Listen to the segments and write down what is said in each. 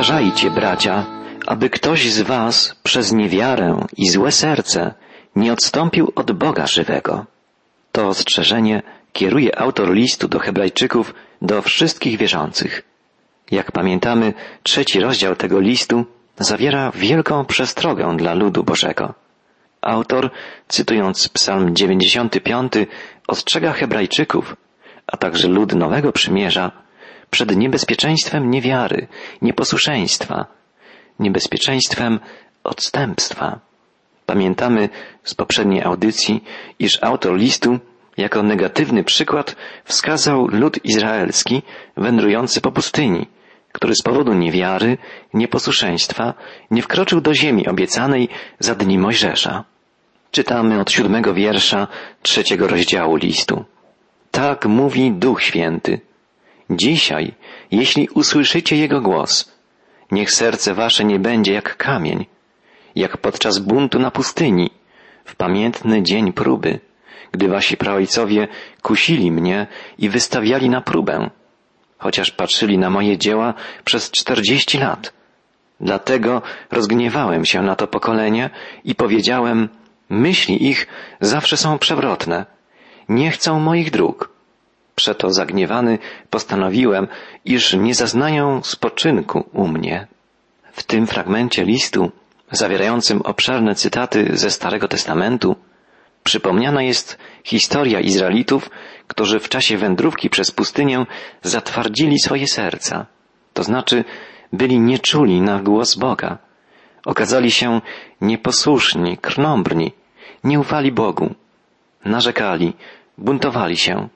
Uważajcie, bracia, aby ktoś z was przez niewiarę i złe serce nie odstąpił od Boga żywego. To ostrzeżenie kieruje autor listu do Hebrajczyków do wszystkich wierzących. Jak pamiętamy, trzeci rozdział tego listu zawiera wielką przestrogę dla ludu Bożego. Autor, cytując Psalm 95, ostrzega Hebrajczyków, a także lud Nowego Przymierza, przed niebezpieczeństwem niewiary, nieposłuszeństwa, niebezpieczeństwem odstępstwa. Pamiętamy z poprzedniej audycji, iż autor listu jako negatywny przykład wskazał lud izraelski wędrujący po pustyni, który z powodu niewiary, nieposłuszeństwa nie wkroczył do ziemi obiecanej za dni Mojżesza. Czytamy od siódmego wiersza trzeciego rozdziału listu. Tak mówi Duch Święty. Dzisiaj, jeśli usłyszycie Jego głos, niech serce wasze nie będzie jak kamień, jak podczas buntu na pustyni, w pamiętny dzień próby, gdy wasi praojcowie kusili mnie i wystawiali na próbę, chociaż patrzyli na moje dzieła przez czterdzieści lat. Dlatego rozgniewałem się na to pokolenie i powiedziałem, myśli ich zawsze są przewrotne, nie chcą moich dróg. Przeto zagniewany postanowiłem, iż nie zaznają spoczynku u mnie. W tym fragmencie listu, zawierającym obszerne cytaty ze Starego Testamentu, przypomniana jest historia Izraelitów, którzy w czasie wędrówki przez pustynię zatwardzili swoje serca, to znaczy byli nieczuli na głos Boga. Okazali się nieposłuszni, krnąbrni, nie ufali Bogu, narzekali, buntowali się.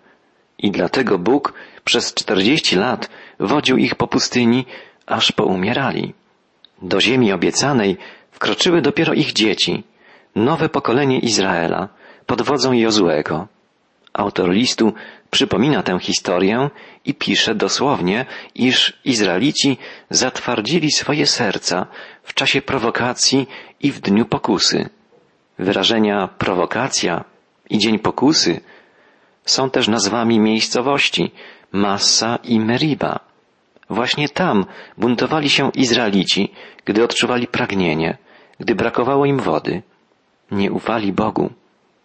I dlatego Bóg przez czterdzieści lat wodził ich po pustyni, aż poumierali. Do ziemi obiecanej wkroczyły dopiero ich dzieci, nowe pokolenie Izraela, pod wodzą Jozłego. Autor listu przypomina tę historię i pisze dosłownie, iż Izraelici zatwardzili swoje serca w czasie prowokacji i w dniu pokusy. Wyrażenia prowokacja i dzień pokusy są też nazwami miejscowości Massa i Meriba. Właśnie tam buntowali się Izraelici, gdy odczuwali pragnienie, gdy brakowało im wody. Nie ufali Bogu.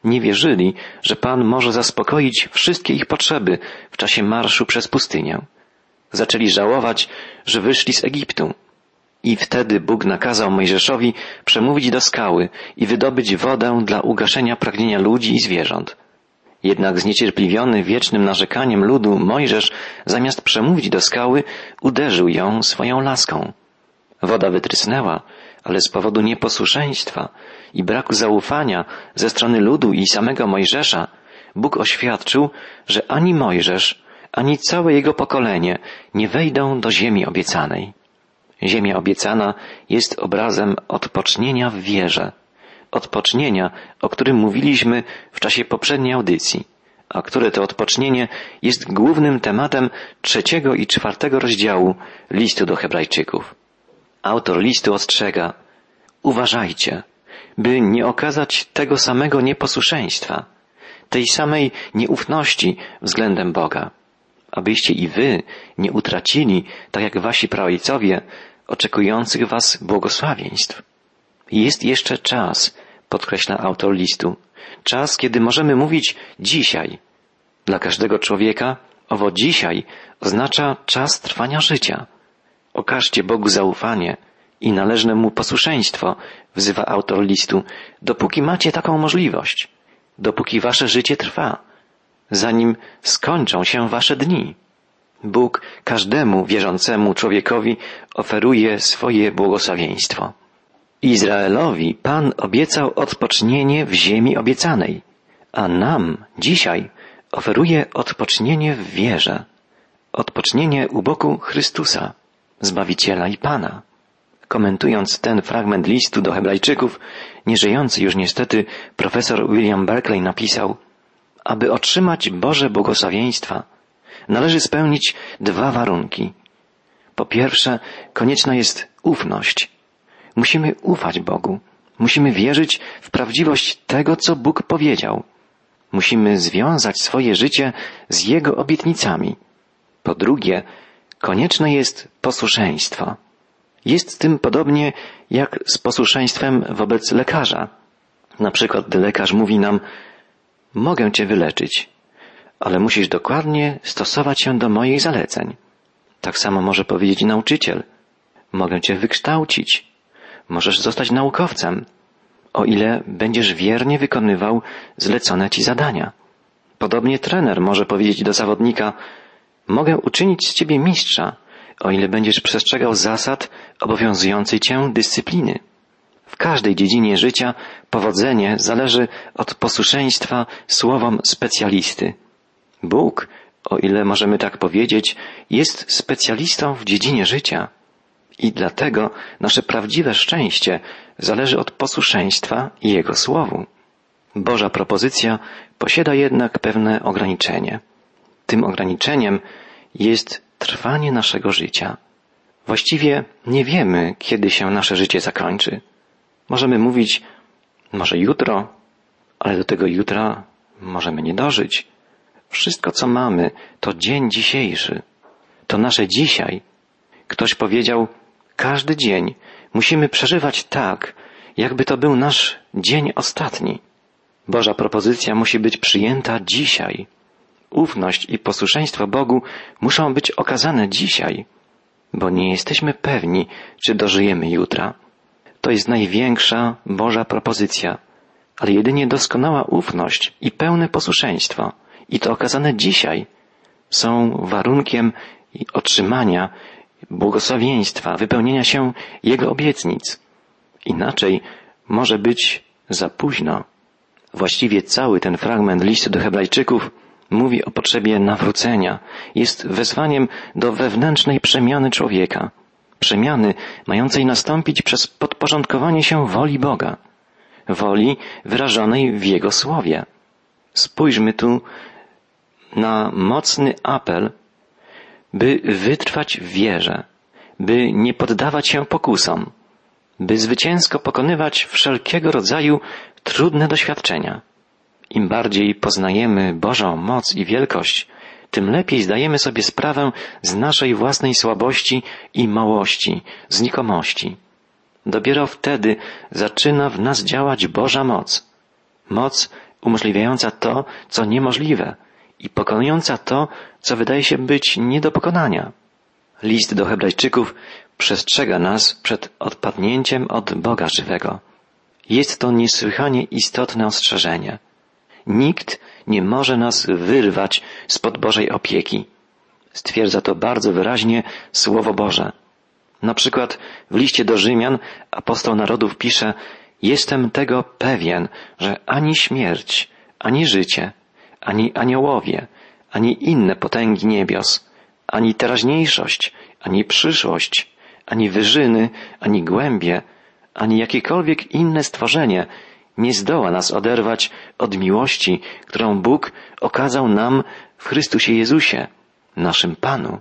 Nie wierzyli, że Pan może zaspokoić wszystkie ich potrzeby w czasie marszu przez pustynię. Zaczęli żałować, że wyszli z Egiptu. I wtedy Bóg nakazał Mojżeszowi przemówić do skały i wydobyć wodę dla ugaszenia pragnienia ludzi i zwierząt. Jednak zniecierpliwiony wiecznym narzekaniem ludu Mojżesz, zamiast przemówić do skały, uderzył ją swoją laską. Woda wytrysnęła, ale z powodu nieposłuszeństwa i braku zaufania ze strony ludu i samego Mojżesza, Bóg oświadczył, że ani Mojżesz, ani całe jego pokolenie nie wejdą do ziemi obiecanej. Ziemia obiecana jest obrazem odpocznienia w wierze, odpocznienia, o którym mówiliśmy w czasie poprzedniej audycji, a które to odpocznienie jest głównym tematem trzeciego i czwartego rozdziału listu do Hebrajczyków. Autor listu ostrzega, uważajcie, by nie okazać tego samego nieposłuszeństwa, tej samej nieufności względem Boga, abyście i wy nie utracili, tak jak wasi praojcowie, oczekujących was błogosławieństw. Jest jeszcze czas, podkreśla autor listu, czas, kiedy możemy mówić dzisiaj. Dla każdego człowieka owo dzisiaj oznacza czas trwania życia. Okażcie Bogu zaufanie i należne mu posłuszeństwo, wzywa autor listu, dopóki macie taką możliwość, dopóki wasze życie trwa, zanim skończą się wasze dni. Bóg każdemu wierzącemu człowiekowi oferuje swoje błogosławieństwo. Izraelowi Pan obiecał odpocznienie w ziemi obiecanej, a nam dzisiaj oferuje odpocznienie w wierze, odpocznienie u boku Chrystusa, Zbawiciela i Pana. Komentując ten fragment listu do Hebrajczyków, nieżyjący już niestety profesor William Berkeley napisał, aby otrzymać Boże błogosławieństwa, należy spełnić dwa warunki. Po pierwsze, konieczna jest ufność. Musimy ufać Bogu. Musimy wierzyć w prawdziwość tego, co Bóg powiedział. Musimy związać swoje życie z Jego obietnicami. Po drugie, konieczne jest posłuszeństwo. Jest tym podobnie jak z posłuszeństwem wobec lekarza. Na przykład, gdy lekarz mówi nam, mogę cię wyleczyć, ale musisz dokładnie stosować się do moich zaleceń. Tak samo może powiedzieć nauczyciel. Mogę cię wykształcić. Możesz zostać naukowcem, o ile będziesz wiernie wykonywał zlecone ci zadania. Podobnie trener może powiedzieć do zawodnika, mogę uczynić z ciebie mistrza, o ile będziesz przestrzegał zasad obowiązującej cię dyscypliny. W każdej dziedzinie życia powodzenie zależy od posłuszeństwa słowom specjalisty. Bóg, o ile możemy tak powiedzieć, jest specjalistą w dziedzinie życia. I dlatego nasze prawdziwe szczęście zależy od posłuszeństwa Jego Słowu. Boża propozycja posiada jednak pewne ograniczenie. Tym ograniczeniem jest trwanie naszego życia. Właściwie nie wiemy, kiedy się nasze życie zakończy. Możemy mówić, może jutro, ale do tego jutra możemy nie dożyć. Wszystko, co mamy, to dzień dzisiejszy. To nasze dzisiaj. Ktoś powiedział, każdy dzień musimy przeżywać tak, jakby to był nasz dzień ostatni. Boża propozycja musi być przyjęta dzisiaj. Ufność i posłuszeństwo Bogu muszą być okazane dzisiaj, bo nie jesteśmy pewni, czy dożyjemy jutra. To jest największa Boża propozycja, ale jedynie doskonała ufność i pełne posłuszeństwo, i to okazane dzisiaj, są warunkiem otrzymania błogosławieństwa, wypełnienia się Jego obietnic. Inaczej może być za późno. Właściwie cały ten fragment listu do Hebrajczyków mówi o potrzebie nawrócenia, jest wezwaniem do wewnętrznej przemiany człowieka, przemiany mającej nastąpić przez podporządkowanie się woli Boga, woli wyrażonej w Jego słowie. Spójrzmy tu na mocny apel, by wytrwać w wierze, by nie poddawać się pokusom, by zwycięsko pokonywać wszelkiego rodzaju trudne doświadczenia. Im bardziej poznajemy Bożą moc i wielkość, tym lepiej zdajemy sobie sprawę z naszej własnej słabości i małości, znikomości. Dopiero wtedy zaczyna w nas działać Boża moc. Moc umożliwiająca to, co niemożliwe i pokonująca to, co wydaje się być nie do pokonania. List do Hebrajczyków przestrzega nas przed odpadnięciem od Boga żywego. Jest to niesłychanie istotne ostrzeżenie. Nikt nie może nas wyrwać spod Bożej opieki. Stwierdza to bardzo wyraźnie Słowo Boże. Na przykład w liście do Rzymian apostoł narodów pisze Jestem tego pewien, że ani śmierć, ani życie, ani aniołowie, ani inne potęgi niebios, ani teraźniejszość, ani przyszłość, ani wyżyny, ani głębie, ani jakiekolwiek inne stworzenie nie zdoła nas oderwać od miłości, którą Bóg okazał nam w Chrystusie Jezusie, naszym Panu.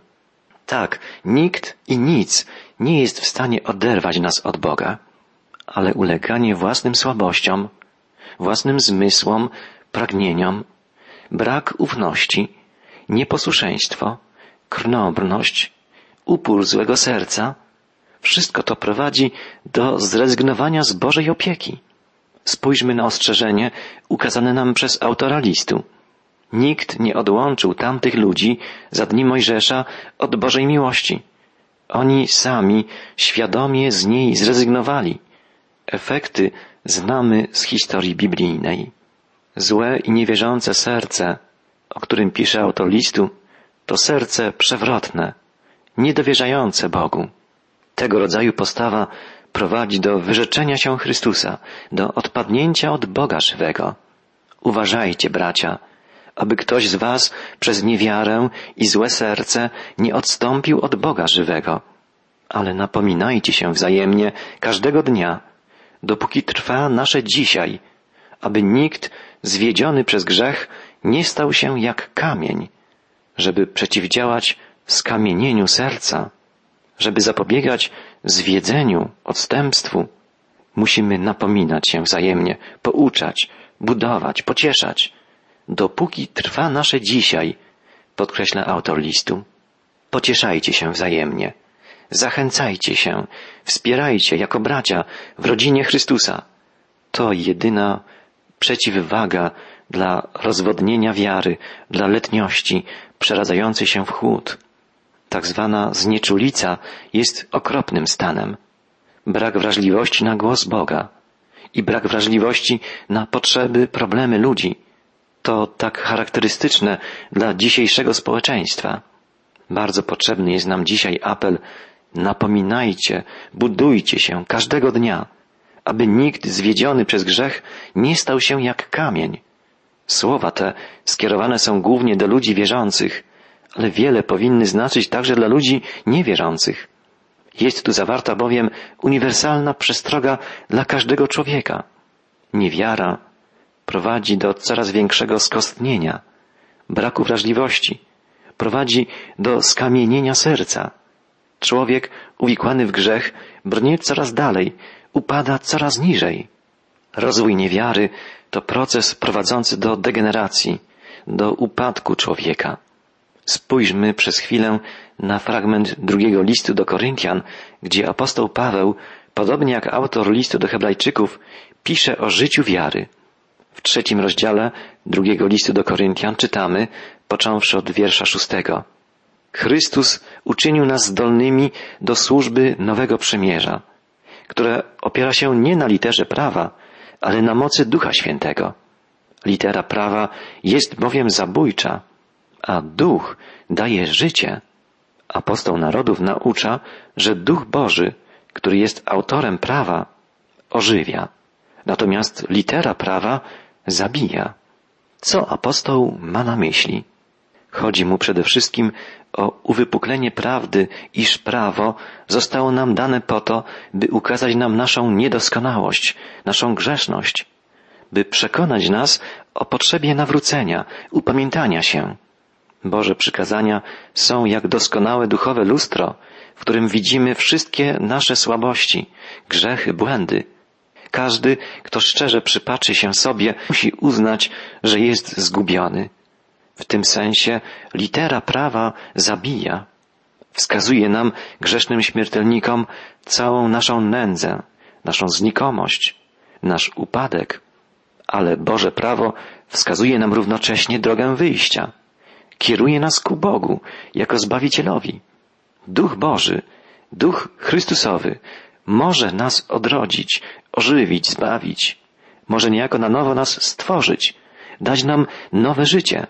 Tak, nikt i nic nie jest w stanie oderwać nas od Boga, ale uleganie własnym słabościom, własnym zmysłom, pragnieniom, brak ufności, nieposłuszeństwo, krnąbrność, upór złego serca, wszystko to prowadzi do zrezygnowania z Bożej opieki. Spójrzmy na ostrzeżenie ukazane nam przez autora listu. Nikt nie odłączył tamtych ludzi za dni Mojżesza od Bożej miłości. Oni sami świadomie z niej zrezygnowali. Efekty znamy z historii biblijnej. Złe i niewierzące serce, o którym pisze autor listu, to serce przewrotne, niedowierzające Bogu. Tego rodzaju postawa prowadzi do wyrzeczenia się Chrystusa, do odpadnięcia od Boga żywego. Uważajcie, bracia, aby ktoś z was przez niewiarę i złe serce nie odstąpił od Boga żywego. Ale napominajcie się wzajemnie każdego dnia, dopóki trwa nasze dzisiaj, aby nikt zwiedziony przez grzech nie stał się jak kamień, żeby przeciwdziałać skamienieniu serca, żeby zapobiegać zwiedzeniu, odstępstwu, musimy napominać się wzajemnie, pouczać, budować, pocieszać, dopóki trwa nasze dzisiaj, podkreśla autor listu. Pocieszajcie się wzajemnie, zachęcajcie się, wspierajcie jako bracia w rodzinie Chrystusa. To jedyna przeciwwaga dla rozwodnienia wiary, dla letniości przeradzającej się w chłód. Tak zwana znieczulica jest okropnym stanem. Brak wrażliwości na głos Boga i brak wrażliwości na potrzeby, problemy ludzi. To tak charakterystyczne dla dzisiejszego społeczeństwa. Bardzo potrzebny jest nam dzisiaj apel napominajcie, budujcie się każdego dnia, aby nikt zwiedziony przez grzech nie stał się jak kamień. Słowa te skierowane są głównie do ludzi wierzących, ale wiele powinny znaczyć także dla ludzi niewierzących. Jest tu zawarta bowiem uniwersalna przestroga dla każdego człowieka. Niewiara prowadzi do coraz większego skostnienia, braku wrażliwości, prowadzi do skamienienia serca. Człowiek uwikłany w grzech brnie coraz dalej, upada coraz niżej. Rozwój niewiary to proces prowadzący do degeneracji, do upadku człowieka. Spójrzmy przez chwilę na fragment drugiego listu do Koryntian, gdzie apostoł Paweł, podobnie jak autor listu do Hebrajczyków, pisze o życiu wiary. W trzecim rozdziale drugiego listu do Koryntian czytamy, począwszy od wiersza szóstego. Chrystus uczynił nas zdolnymi do służby nowego przymierza, które opiera się nie na literze prawa, ale na mocy Ducha Świętego. Litera prawa jest bowiem zabójcza, a Duch daje życie. Apostoł narodów naucza, że Duch Boży, który jest autorem prawa, ożywia. Natomiast litera prawa zabija. Co apostoł ma na myśli? Chodzi mu przede wszystkim o uwypuklenie prawdy, iż prawo zostało nam dane po to, by ukazać nam naszą niedoskonałość, naszą grzeszność, by przekonać nas o potrzebie nawrócenia, upamiętania się. Boże przykazania są jak doskonałe duchowe lustro, w którym widzimy wszystkie nasze słabości, grzechy, błędy. Każdy, kto szczerze przypatrzy się sobie, musi uznać, że jest zgubiony. W tym sensie litera prawa zabija. Wskazuje nam, grzesznym śmiertelnikom, całą naszą nędzę, naszą znikomość, nasz upadek. Ale Boże prawo wskazuje nam równocześnie drogę wyjścia. Kieruje nas ku Bogu jako Zbawicielowi. Duch Boży, Duch Chrystusowy może nas odrodzić, ożywić, zbawić. Może niejako na nowo nas stworzyć, dać nam nowe życie.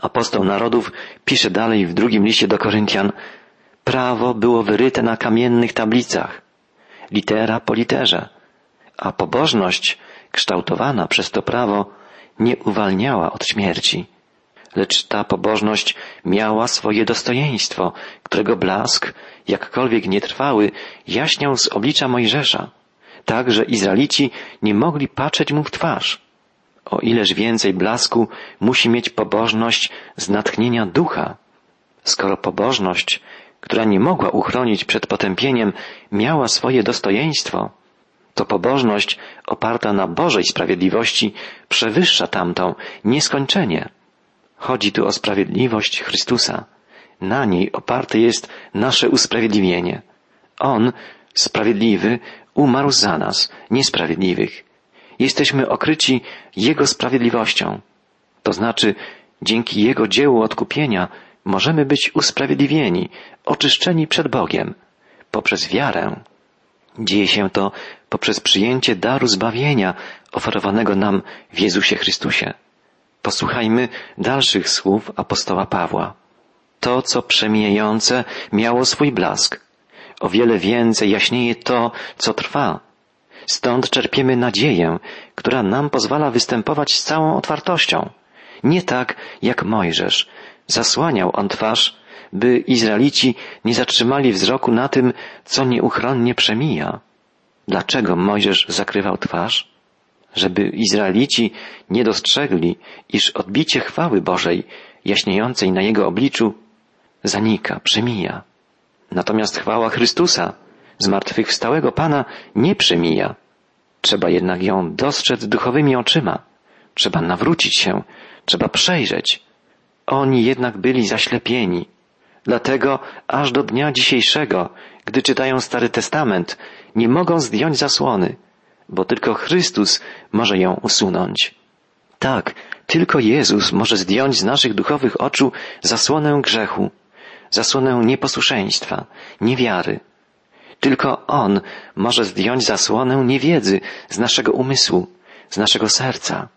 Apostoł narodów pisze dalej w drugim liście do Koryntian, prawo było wyryte na kamiennych tablicach, litera po literze, a pobożność kształtowana przez to prawo nie uwalniała od śmierci. Lecz ta pobożność miała swoje dostojeństwo, którego blask, jakkolwiek nietrwały, jaśniał z oblicza Mojżesza, tak że Izraelici nie mogli patrzeć mu w twarz. O ileż więcej blasku musi mieć pobożność z natchnienia ducha. Skoro pobożność, która nie mogła uchronić przed potępieniem, miała swoje dostojeństwo, to pobożność oparta na Bożej sprawiedliwości przewyższa tamtą nieskończenie. Chodzi tu o sprawiedliwość Chrystusa. Na niej oparte jest nasze usprawiedliwienie. On, sprawiedliwy, umarł za nas, niesprawiedliwych jesteśmy okryci Jego sprawiedliwością. To znaczy, dzięki Jego dziełu odkupienia możemy być usprawiedliwieni, oczyszczeni przed Bogiem poprzez wiarę. Dzieje się to poprzez przyjęcie daru zbawienia oferowanego nam w Jezusie Chrystusie. Posłuchajmy dalszych słów apostoła Pawła. To, co przemijające, miało swój blask. O wiele więcej jaśnieje to, co trwa, Stąd czerpiemy nadzieję, która nam pozwala występować z całą otwartością. Nie tak jak Mojżesz. Zasłaniał on twarz, by Izraelici nie zatrzymali wzroku na tym, co nieuchronnie przemija. Dlaczego Mojżesz zakrywał twarz? Żeby Izraelici nie dostrzegli, iż odbicie chwały Bożej, jaśniejącej na jego obliczu, zanika, przemija. Natomiast chwała Chrystusa, zmartwychwstałego Pana nie przemija. Trzeba jednak ją dostrzec duchowymi oczyma. Trzeba nawrócić się, trzeba przejrzeć. Oni jednak byli zaślepieni. Dlatego aż do dnia dzisiejszego gdy czytają Stary Testament, nie mogą zdjąć zasłony, bo tylko Chrystus może ją usunąć. Tak, tylko Jezus może zdjąć z naszych duchowych oczu zasłonę grzechu, zasłonę nieposłuszeństwa, niewiary. Tylko On może zdjąć zasłonę niewiedzy z naszego umysłu, z naszego serca.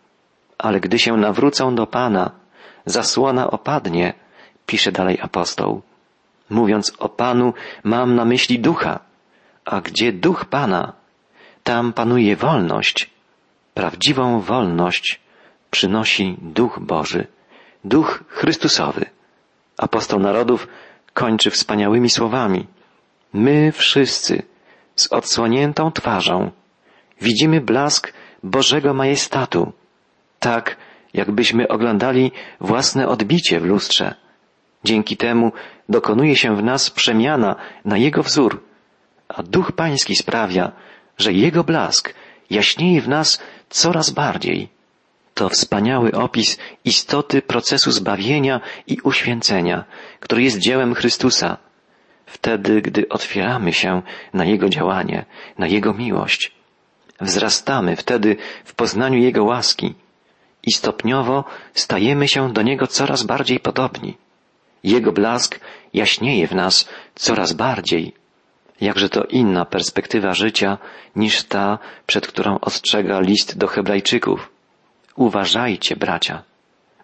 Ale gdy się nawrócą do Pana, zasłona opadnie, pisze dalej apostoł. Mówiąc o Panu, mam na myśli ducha, a gdzie duch Pana, tam panuje wolność. Prawdziwą wolność przynosi duch Boży, duch Chrystusowy. Apostoł narodów kończy wspaniałymi słowami. My wszyscy z odsłoniętą twarzą widzimy blask Bożego majestatu, tak jakbyśmy oglądali własne odbicie w lustrze. Dzięki temu dokonuje się w nas przemiana na Jego wzór, a Duch Pański sprawia, że Jego blask jaśnieje w nas coraz bardziej. To wspaniały opis istoty procesu zbawienia i uświęcenia, który jest dziełem Chrystusa. Wtedy, gdy otwieramy się na Jego działanie, na Jego miłość. Wzrastamy wtedy w poznaniu Jego łaski i stopniowo stajemy się do Niego coraz bardziej podobni. Jego blask jaśnieje w nas coraz bardziej. Jakże to inna perspektywa życia niż ta, przed którą ostrzega list do Hebrajczyków. Uważajcie, bracia,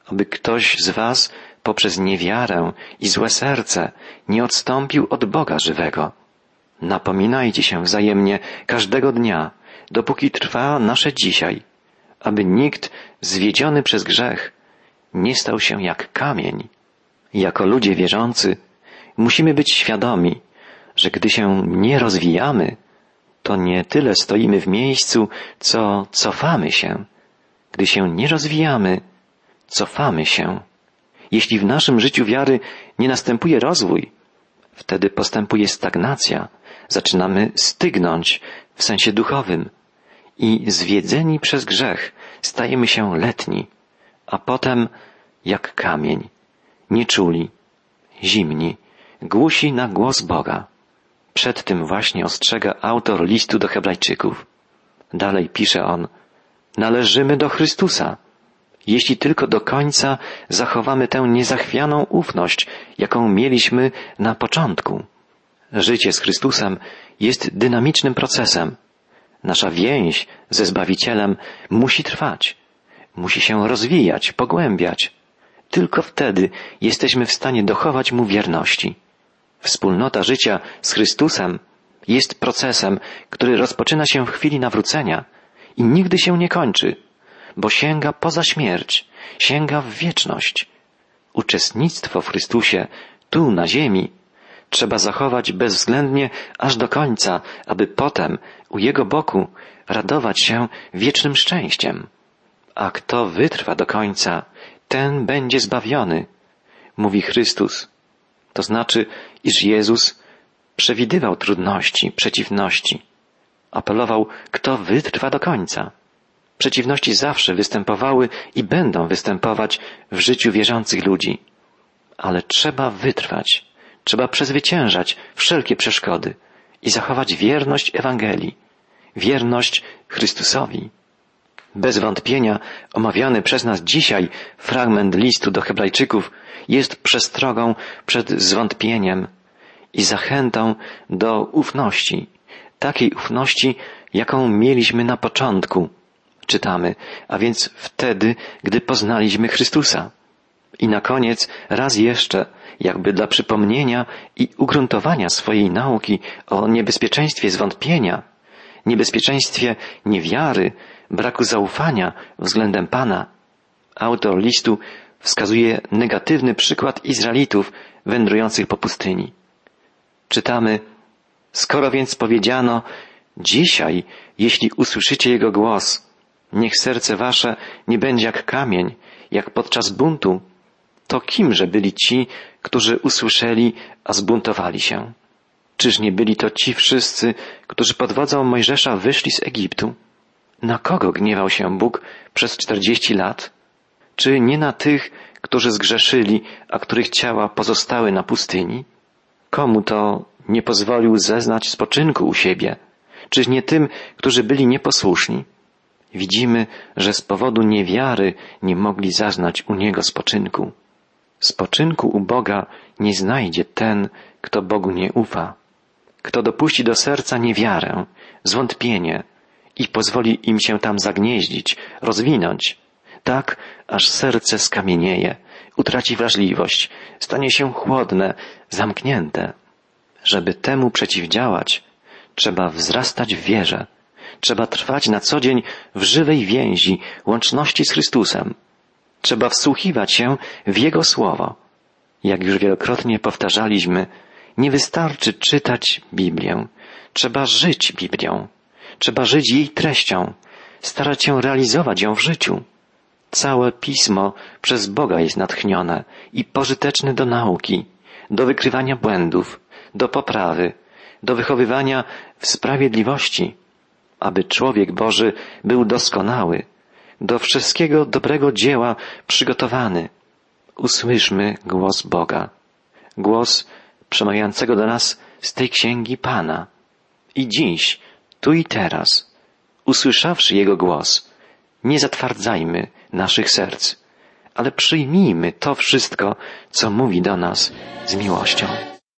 aby ktoś z was poprzez niewiarę i złe serce nie odstąpił od Boga żywego. Napominajcie się wzajemnie każdego dnia, dopóki trwa nasze dzisiaj, aby nikt zwiedziony przez grzech nie stał się jak kamień. Jako ludzie wierzący musimy być świadomi, że gdy się nie rozwijamy, to nie tyle stoimy w miejscu, co cofamy się. Gdy się nie rozwijamy, cofamy się. Jeśli w naszym życiu wiary nie następuje rozwój, wtedy postępuje stagnacja, zaczynamy stygnąć w sensie duchowym i zwiedzeni przez grzech stajemy się letni, a potem jak kamień, nieczuli, zimni, głusi na głos Boga. Przed tym właśnie ostrzega autor listu do Hebrajczyków. Dalej pisze on, należymy do Chrystusa, jeśli tylko do końca zachowamy tę niezachwianą ufność, jaką mieliśmy na początku. Życie z Chrystusem jest dynamicznym procesem. Nasza więź ze Zbawicielem musi trwać, musi się rozwijać, pogłębiać. Tylko wtedy jesteśmy w stanie dochować Mu wierności. Wspólnota życia z Chrystusem jest procesem, który rozpoczyna się w chwili nawrócenia i nigdy się nie kończy, bo sięga poza śmierć, sięga w wieczność. Uczestnictwo w Chrystusie tu na ziemi trzeba zachować bezwzględnie aż do końca, aby potem u Jego boku radować się wiecznym szczęściem. A kto wytrwa do końca, ten będzie zbawiony, mówi Chrystus. To znaczy, iż Jezus przewidywał trudności, przeciwności. Apelował, kto wytrwa do końca. Przeciwności zawsze występowały i będą występować w życiu wierzących ludzi. Ale trzeba wytrwać, trzeba przezwyciężać wszelkie przeszkody i zachować wierność Ewangelii, wierność Chrystusowi. Bez wątpienia omawiany przez nas dzisiaj fragment listu do Hebrajczyków jest przestrogą przed zwątpieniem i zachętą do ufności, takiej ufności, jaką mieliśmy na początku, czytamy, a więc wtedy, gdy poznaliśmy Chrystusa. I na koniec raz jeszcze, jakby dla przypomnienia i ugruntowania swojej nauki o niebezpieczeństwie zwątpienia, niebezpieczeństwie niewiary, braku zaufania względem Pana, autor listu wskazuje negatywny przykład Izraelitów wędrujących po pustyni. Czytamy, skoro więc powiedziano, dzisiaj, jeśli usłyszycie Jego głos, niech serce wasze nie będzie jak kamień, jak podczas buntu, to kimże byli ci, którzy usłyszeli, a zbuntowali się? Czyż nie byli to ci wszyscy, którzy pod wodzą Mojżesza wyszli z Egiptu? Na kogo gniewał się Bóg przez czterdzieści lat? Czy nie na tych, którzy zgrzeszyli, a których ciała pozostały na pustyni? Komu to nie pozwolił zeznać spoczynku u siebie? Czyż nie tym, którzy byli nieposłuszni? Widzimy, że z powodu niewiary nie mogli zaznać u Niego spoczynku. Spoczynku u Boga nie znajdzie ten, kto Bogu nie ufa, kto dopuści do serca niewiarę, zwątpienie i pozwoli im się tam zagnieździć, rozwinąć, tak aż serce skamienieje, utraci wrażliwość, stanie się chłodne, zamknięte. Żeby temu przeciwdziałać, trzeba wzrastać w wierze, trzeba trwać na co dzień w żywej więzi, łączności z Chrystusem. Trzeba wsłuchiwać się w Jego słowo. Jak już wielokrotnie powtarzaliśmy, nie wystarczy czytać Biblię. Trzeba żyć Biblią. Trzeba żyć jej treścią, starać się realizować ją w życiu. Całe pismo przez Boga jest natchnione i pożyteczne do nauki, do wykrywania błędów, do poprawy, do wychowywania w sprawiedliwości, aby człowiek Boży był doskonały, do wszystkiego dobrego dzieła przygotowany. Usłyszmy głos Boga, głos przemawiającego do nas z tej księgi Pana. I dziś, tu i teraz, usłyszawszy Jego głos, nie zatwardzajmy naszych serc, ale przyjmijmy to wszystko, co mówi do nas z miłością.